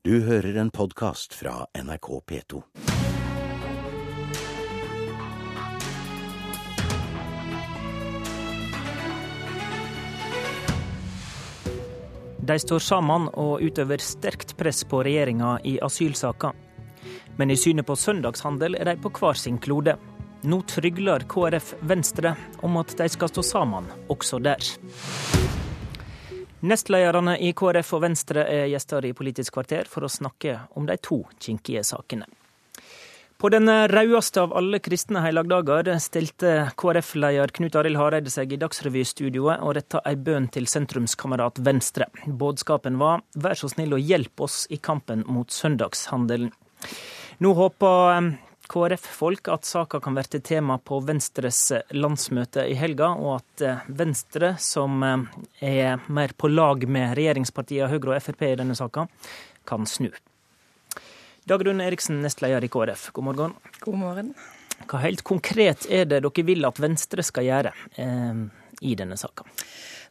Du hører en podkast fra NRK P2. De står sammen og utøver sterkt press på regjeringa i asylsaker. Men i synet på søndagshandel er de på hver sin klode. Nå trygler KrF Venstre om at de skal stå sammen også der. Nestlederne i KrF og Venstre er gjester i Politisk kvarter for å snakke om de to kinkige sakene. På den rødeste av alle kristne helligdager stilte KrF-leder Knut Arild Hareide seg i Dagsrevy-studioet og retta ei bønn til sentrumskamerat Venstre. Budskapen var 'vær så snill og hjelp oss i kampen mot søndagshandelen'. Nå håper KrF-folk at saka kan bli tema på Venstres landsmøte i helga, og at Venstre, som er mer på lag med regjeringspartiene Høyre og Frp i denne saka, kan snu. Dagrun Eriksen, nestleder i KrF, god morgen. God morgen. Hva helt konkret er det dere vil at Venstre skal gjøre eh, i denne saka?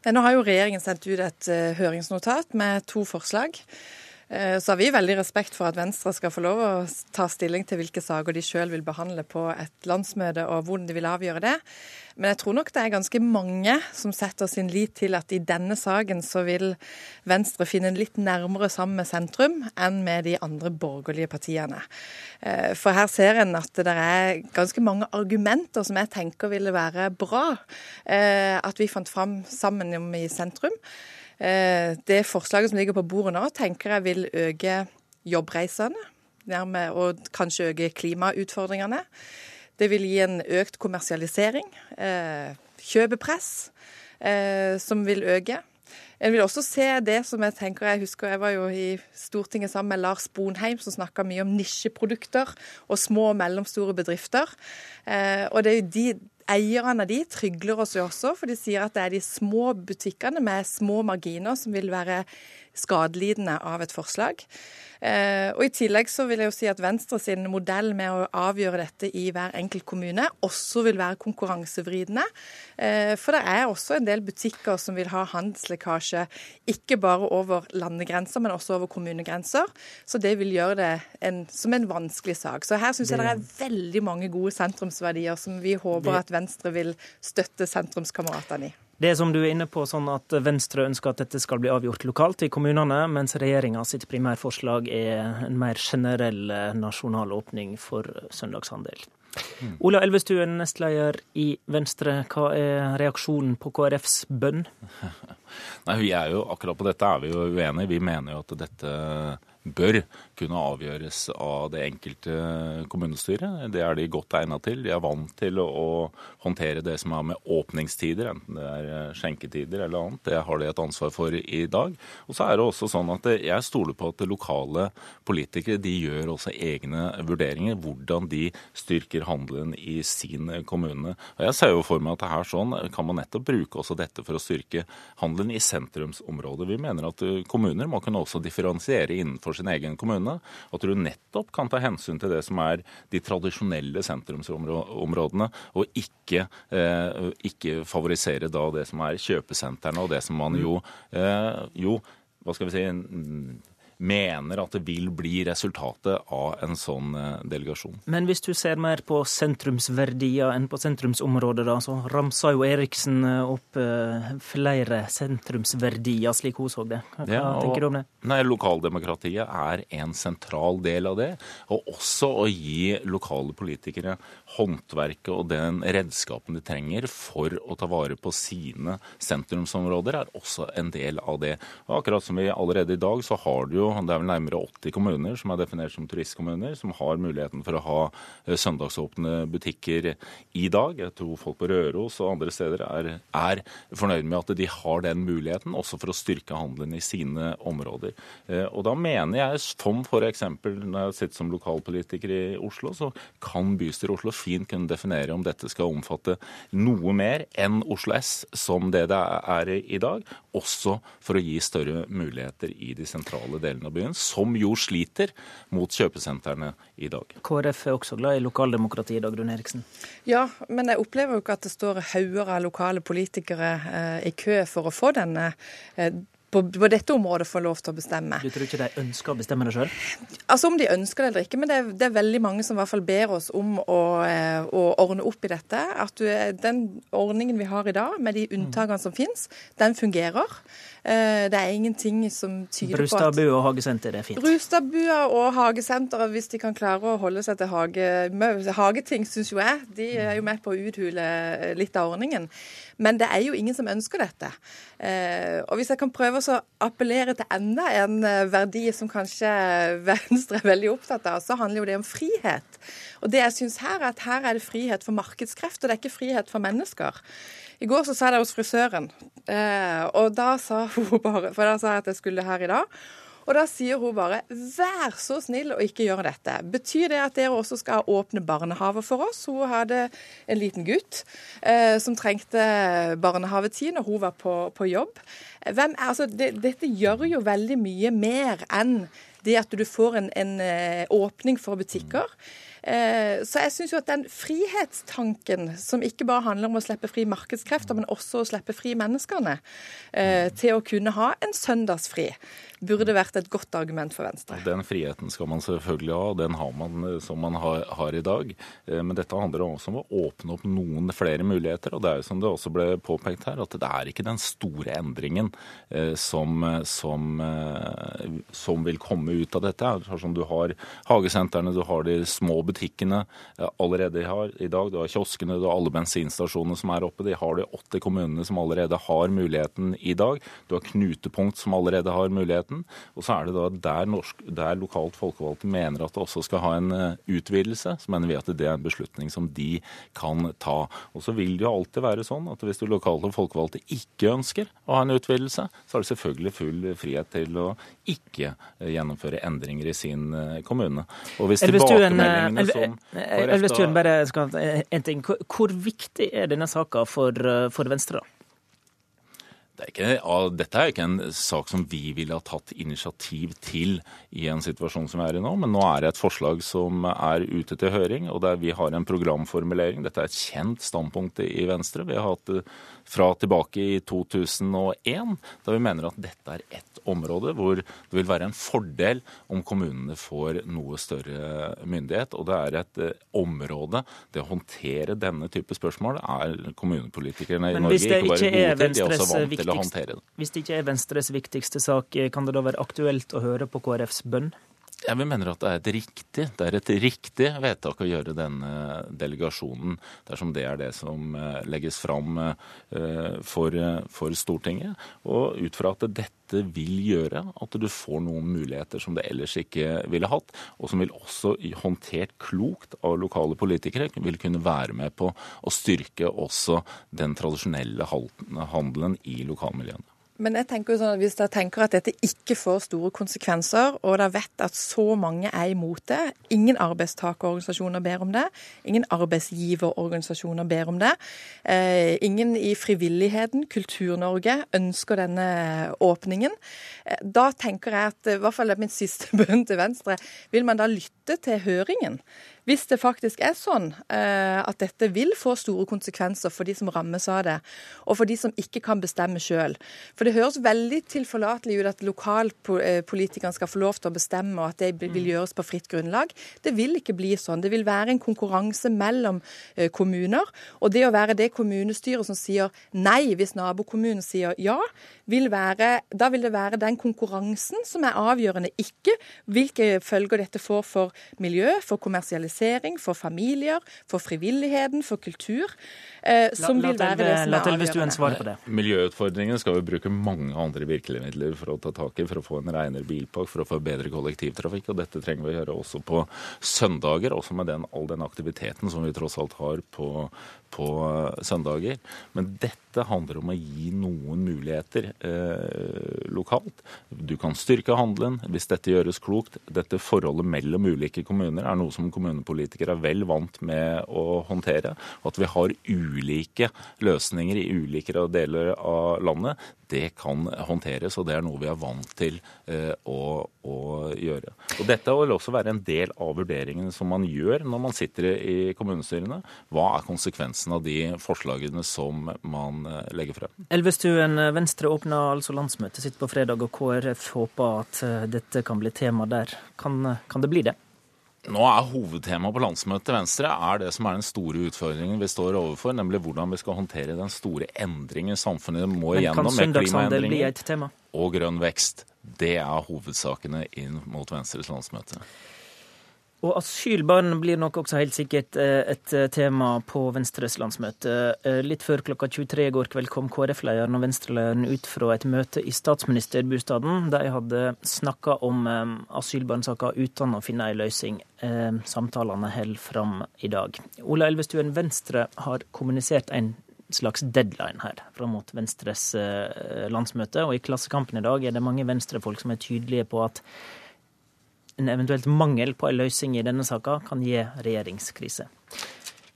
Nå har jo regjeringen sendt ut et uh, høringsnotat med to forslag. Uh, så har vi veldig respekt for at Venstre skal få lov å ta stilling til hvilke saker de sjøl vil behandle på et landsmøte, og hvordan de vil avgjøre det. Men jeg tror nok det er ganske mange som setter sin lit til at i denne saken så vil Venstre finne litt nærmere sammen med sentrum enn med de andre borgerlige partiene. Uh, for her ser en at det er ganske mange argumenter som jeg tenker ville være bra at vi fant fram sammen i sentrum. Det forslaget som ligger på bordet nå, tenker jeg vil øke jobbreisene og kanskje øke klimautfordringene. Det vil gi en økt kommersialisering, kjøpepress, som vil øke. En vil også se det som jeg tenker Jeg husker jeg var jo i Stortinget sammen med Lars Bonheim, som snakka mye om nisjeprodukter og små og mellomstore bedrifter. Og det er jo de Eierne av de trygler oss jo også, for de sier at det er de små butikkene med små marginer som vil være skadelidende av et forslag. Eh, og I tillegg så vil jeg jo si at Venstre sin modell med å avgjøre dette i hver enkelt kommune også vil være konkurransevridende. Eh, for det er også en del butikker som vil ha handelslekkasje, ikke bare over landegrenser, men også over kommunegrenser. Så det vil gjøre det en, som en vanskelig sak. Så her syns jeg det er veldig mange gode sentrumsverdier som vi håper at Venstre vil støtte sentrumskameratene i. Det er som du er inne på, sånn at Venstre ønsker at dette skal bli avgjort lokalt i kommunene, mens regjeringa sitt primærforslag er en mer generell nasjonal åpning for søndagshandel. Mm. Ola Elvestuen, nestleder i Venstre. Hva er reaksjonen på KrFs bønn? Nei, vi er jo, Akkurat på dette er vi jo uenige. Vi mener jo at dette bør kunne avgjøres av det enkelte kommunestyret. Det er de godt egnet til. De er vant til å håndtere det som er med åpningstider, enten det er skjenketider eller annet. Det har de et ansvar for i dag. Og så er det også sånn at jeg stoler på at lokale politikere de gjør også egne vurderinger, hvordan de styrker handelen i sin kommune. Og Jeg ser jo for meg at her sånn kan man nettopp bruke også dette for å styrke handelen i sentrumsområdet. Vi mener at kommuner må kunne også differensiere innenfor sin egen kommune. At du nettopp kan ta hensyn til det som er de tradisjonelle sentrumsområdene, og ikke, eh, ikke favorisere da det som er kjøpesentrene og det som man jo, eh, jo hva skal vi si mener at det vil bli resultatet av en sånn delegasjon. Men hvis du ser mer på sentrumsverdier enn på sentrumsområdet, da, så ramsa jo Eriksen opp flere sentrumsverdier, slik hun så det. Hva ja, og, tenker du om det? Nei, Lokaldemokratiet er en sentral del av det. Og også å gi lokale politikere håndverket og den redskapen de trenger for å ta vare på sine sentrumsområder, er også en del av det. Og akkurat som vi allerede i dag, så har du jo det er vel nærmere 80 kommuner som er definert som turistkommuner, som har muligheten for å ha søndagsåpne butikker i dag. Jeg tror folk på Røros og andre steder er, er fornøyd med at de har den muligheten, også for å styrke handelen i sine områder. Og da mener jeg, som f.eks. når jeg sitter som lokalpolitiker i Oslo, så kan bystyret Oslo fint kunne definere om dette skal omfatte noe mer enn Oslo S, som det det er i dag, også for å gi større muligheter i de sentrale delene delen av byen, som jo sliter mot kjøpesentrene i dag. KrF er også glad i lokaldemokratiet, Dagrun Eriksen? Ja, men jeg opplever jo ikke at det står hauger av lokale politikere eh, i kø for å få denne eh, på, på, dette området får lov til å bestemme. Du tror ikke de ønsker å bestemme det sjøl? Altså om de ønsker det eller ikke, men det er, det er, veldig mange som i hvert fall ber oss om å, eh, å ordne opp i dette. At du, den ordningen vi har i dag, med de unntakene som finnes, den fungerer. Eh, det er ingenting som tyder på at Brustadbua og hagesenter er fint. Brustadbua og hagesenteret, hvis de kan klare å holde seg til hage, hageting, syns jo jeg, de er jo med på å uthule litt av ordningen. Men det er jo ingen som ønsker dette. Eh, og hvis jeg kan prøve å appellere til enda en eh, verdi som kanskje Venstre er veldig opptatt av, så handler jo det om frihet. Og det jeg syns her, er at her er det frihet for markedskrefter, det er ikke frihet for mennesker. I går så sa jeg det hos frisøren, eh, og da sa hun bare For da sa jeg at jeg skulle her i dag. Og da sier hun bare 'vær så snill å ikke gjøre dette'. Betyr det at dere også skal åpne barnehaver for oss? Hun hadde en liten gutt eh, som trengte barnehavetid når hun var på, på jobb. Hvem, altså, det, dette gjør jo veldig mye mer enn det at du får en, en eh, åpning for butikker. Eh, så jeg syns jo at den frihetstanken, som ikke bare handler om å slippe fri markedskrefter, men også å slippe fri menneskene eh, til å kunne ha en søndagsfri, burde vært et godt argument for Venstre. Den friheten skal man selvfølgelig ha, den har man eh, som man har, har i dag. Men dette handler også om å åpne opp noen flere muligheter. Og det er jo som det også ble påpekt her, at det er ikke den store endringen som, som, som vil komme ut av dette. Sånn du har hagesentrene, du har de små butikkene allerede har i dag. Du har kioskene, du har alle bensinstasjonene som er oppe. De har de åtte kommunene som allerede har muligheten i dag. Du har knutepunkt som allerede har muligheten. Og så er det da der, norsk, der lokalt folkevalgte mener at det også skal ha en eh, utvidelse, så mener vi at det er en beslutning som de kan ta. Og så vil det jo alltid være sånn at hvis du lokale folkevalgte ikke ønsker å ha en utvidelse, så har du selvfølgelig full frihet til å ikke eh, gjennomføre endringer i sin eh, kommune. Og hvis tilbakemeldingene Elvestuen, bare skal, en ting. Hvor viktig er denne saka for, for Venstre? da? Det er ikke, dette er ikke en sak som vi ville ha tatt initiativ til i en situasjon som vi er i nå, men nå er det et forslag som er ute til høring, og der vi har en programformulering. Dette er et kjent standpunkt i Venstre. Vi har hatt det fra tilbake i 2001, da vi mener at dette er ett område hvor det vil være en fordel om kommunene får noe større myndighet. Og det er et eh, område Det å håndtere denne type spørsmål er kommunepolitikerne i Norge ikke bare gode til, de er også vant til å håndtere det. Hvis det ikke er Venstres viktigste sak, kan det da være aktuelt å høre på KrFs bønn? Jeg mener at det er et riktig, det er et riktig vedtak å gjøre denne delegasjonen dersom det er det som eh, legges fram eh, for, for Stortinget. Og ut fra at dette vil gjøre at du får noen muligheter som du ellers ikke ville hatt, og som vil også håndtert klokt av lokale politikere, vil kunne være med på å styrke også den tradisjonelle handelen i lokalmiljøene. Men jeg tenker jo sånn at hvis dere tenker at dette ikke får store konsekvenser, og dere vet at så mange er imot det Ingen arbeidstakerorganisasjoner ber om det. Ingen arbeidsgiverorganisasjoner ber om det. Eh, ingen i frivilligheten, Kultur-Norge, ønsker denne åpningen. Eh, da tenker jeg at, i hvert fall er min siste bønn til Venstre, vil man da lytte til høringen? Hvis det faktisk er sånn eh, at dette vil få store konsekvenser for de som rammes av det, og for de som ikke kan bestemme sjøl. For det høres veldig tilforlatelig ut at lokalpolitikerne skal få lov til å bestemme, og at det vil mm. gjøres på fritt grunnlag. Det vil ikke bli sånn. Det vil være en konkurranse mellom eh, kommuner. Og det å være det kommunestyret som sier nei hvis nabokommunen sier ja, vil være, da vil det være den konkurransen som er avgjørende, ikke hvilke følger dette får for miljø, for kommersialisering organisering, for familier, for frivilligheten, for kultur. Eh, som la, vil være det som er avgjørende. På det. Miljøutfordringene skal vi bruke mange andre virkemidler for å ta tak i, for å få en renere bilpakke, for å få bedre kollektivtrafikk. Og dette trenger vi å gjøre også på søndager, også med den, all den aktiviteten som vi tross alt har på, på eh, søndager. Men dette handler om å gi noen muligheter eh, lokalt. Du kan styrke handelen hvis dette gjøres klokt. Dette forholdet mellom ulike kommuner er noe som kommunepolitikere er vel vant med å håndtere. At vi har ulike løsninger i ulike deler av landet, det kan håndteres, og det er noe vi er vant til eh, å, å, gjøre. Og Dette vil også være en del av vurderingene som man gjør når man sitter i kommunestyrene. Hva er konsekvensen av de forslagene som man eh, legger frem? Elvestuen, Venstre åpna altså landsmøtet sitt på fredag, og KrF håper at eh, dette kan bli tema der. Kan, kan det bli det? Nå er Hovedtemaet på landsmøtet Venstre er det som er den store utfordringen vi står overfor, nemlig hvordan vi skal håndtere den store endringen samfunnet må igjennom med klimaendringer og grønn vekst. Det er hovedsakene inn mot Venstres landsmøte. Og asylbarn blir nok også helt sikkert eh, et eh, tema på Venstres landsmøte. Eh, litt før klokka 23 i går kveld kom KrF-lederen og Venstre-lederen ut fra et møte i statsministerbostaden. De hadde snakka om asylbarnsaka uten å finne ei løsning. Samtalene holder fram i dag. Ola Elvestuen, Venstre har kommunisert en slags deadline her fram mot Venstres landsmøte. Og i Klassekampen i dag er det mange venstrefolk som er tydelige på at en eventuelt mangel på en løsning i denne saka kan gi regjeringskrise.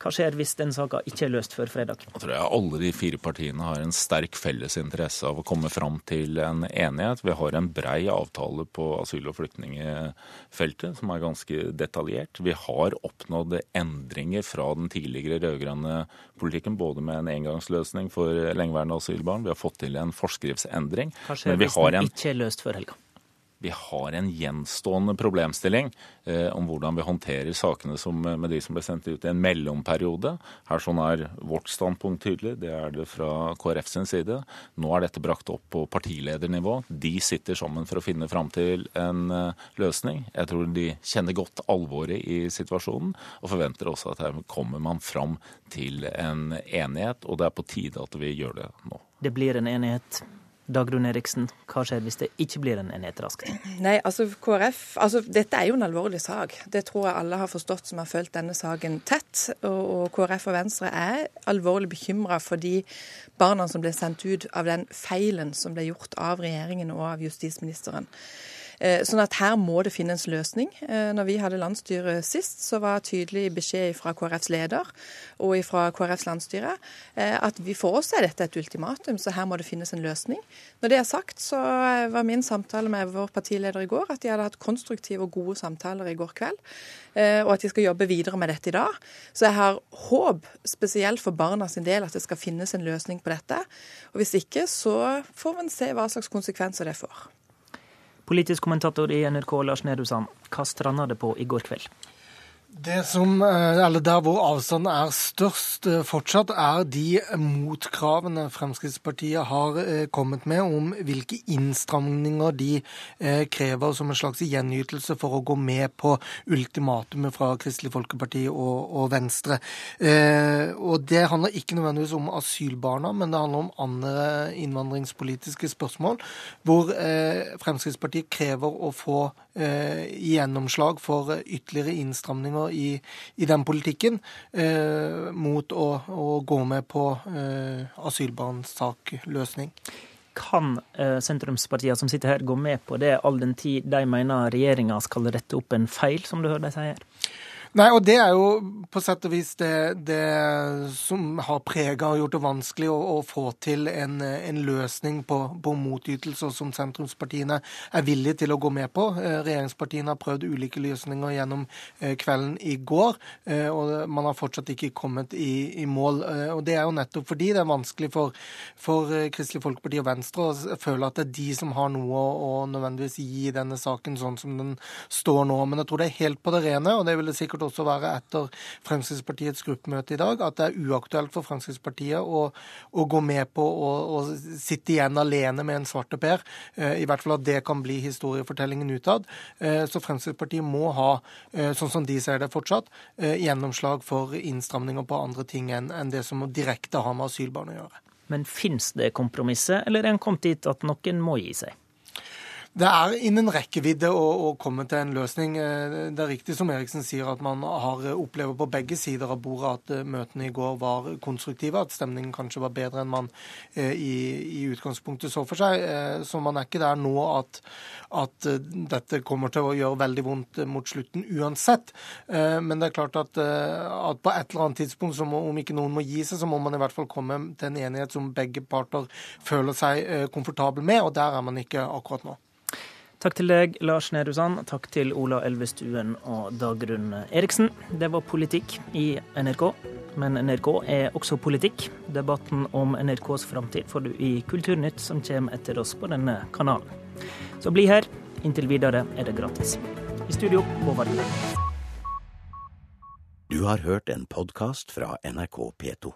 Hva skjer hvis den saka ikke er løst før fredag? Jeg tror jeg alle de fire partiene har en sterk felles interesse av å komme fram til en enighet. Vi har en brei avtale på asyl- og flyktningfeltet som er ganske detaljert. Vi har oppnådd endringer fra den tidligere rød-grønne politikken, både med en engangsløsning for lengeværende asylbarn, vi har fått til en forskriftsendring. Hva skjer hvis den ikke er løst før helga? Vi har en gjenstående problemstilling eh, om hvordan vi håndterer sakene som, eh, med de som ble sendt ut i en mellomperiode. Her sånn er vårt standpunkt tydelig, det er det fra KrF sin side. Nå er dette brakt opp på partiledernivå. De sitter sammen for å finne fram til en eh, løsning. Jeg tror de kjenner godt alvoret i situasjonen, og forventer også at her kommer man fram til en enighet, og det er på tide at vi gjør det nå. Det blir en enighet Dagrun Eriksen, hva skjer hvis det ikke blir en enighet raskt? Nei, altså KrF, altså Dette er jo en alvorlig sak. Det tror jeg alle har forstått som har fulgt denne saken tett. Og, og KrF og Venstre er alvorlig bekymra for de barna som ble sendt ut av den feilen som ble gjort av regjeringen og av justisministeren. Eh, sånn at her må det finnes løsning. Eh, når vi hadde landsstyre sist, så var tydelig beskjed fra KrFs leder og fra KrFs landsstyre eh, at vi for oss er dette et ultimatum, så her må det finnes en løsning. Når det er sagt, så var min samtale med vår partileder i går at de hadde hatt konstruktive og gode samtaler i går kveld, og at de skal jobbe videre med dette i dag. Så jeg har håp, spesielt for barna sin del, at det skal finnes en løsning på dette. Og hvis ikke, så får vi se hva slags konsekvenser det får. Politisk kommentator i NRK, Lars Nehru Sand, hva stranda det på i går kveld? Det som, eh, eller Der hvor avstanden er størst eh, fortsatt, er de motkravene Fremskrittspartiet har eh, kommet med om hvilke innstramninger de krever som en slags gjenytelse for å gå med på ultimatumet fra Kristelig Folkeparti og, og Venstre. Og Det handler ikke nødvendigvis om asylbarna, men det handler om andre innvandringspolitiske spørsmål, hvor Fremskrittspartiet krever å få gjennomslag for ytterligere innstramninger i, i den politikken eh, mot å, å, gå med på eh, asylbarnsakløsning. Kan eh, sentrumspartiene som sitter her gå med på det, all den tid de mener regjeringa skal rette opp en feil, som du hører de sier? Nei, og det er jo på sett og vis det, det som har prega og gjort det vanskelig å, å få til en, en løsning på, på, motytelser som sentrumspartiene er villige til å gå med på. Eh, regjeringspartiene har prøvd ulike løsninger gjennom eh, kvelden i går, eh, og man har fortsatt ikke kommet i, i mål. Og Det er jo nettopp fordi det er vanskelig for, for Kristelig Folkeparti og Venstre å føle at det er de som har noe å, nødvendigvis gi i denne saken sånn som den står nå. Men jeg tror det er helt på det rene, og det vil det sikkert også være etter Fremskrittspartiets gruppemøte i dag, at det er uaktuelt for Fremskrittspartiet å, å gå med på å, å, sitte igjen alene med en svarte per. Eh, I hvert fall at det kan bli historiefortellingen utad. Eh, så Fremskrittspartiet må ha, eh, sånn som de ser det fortsatt, gjennomslag for innstramninger på andre ting enn det som direkte har med asylbarn å gjøre. Men fins det kompromisset, eller er en kommet dit at noen må gi seg? Det er innen rekkevidde å, å, komme til en løsning. Eh, det er riktig som Eriksen sier, at man har opplever på begge sider av bordet at eh, møtene i går var konstruktive, at stemningen kanskje var bedre enn man eh, i, i utgangspunktet så for seg. Så man er ikke der nå at, at, dette kommer til å gjøre veldig vondt mot slutten uansett. Men det er klart at, at på et eller annet tidspunkt, må, om ikke noen må gi seg, så må man i hvert fall komme til en enighet som begge parter føler seg komfortable med, og der er man ikke akkurat nå. Takk til deg, Lars Nehru Sand. Takk til Ola Elvestuen og Dagrun Eriksen. Det var politikk i NRK. Men NRK er også politikk. Debatten om NRKs framtid får du i Kulturnytt, som kommer etter oss på denne kanalen. Så bli her. Inntil videre er det gratis. I studio, Håvard Du har hørt en podkast fra NRK P2.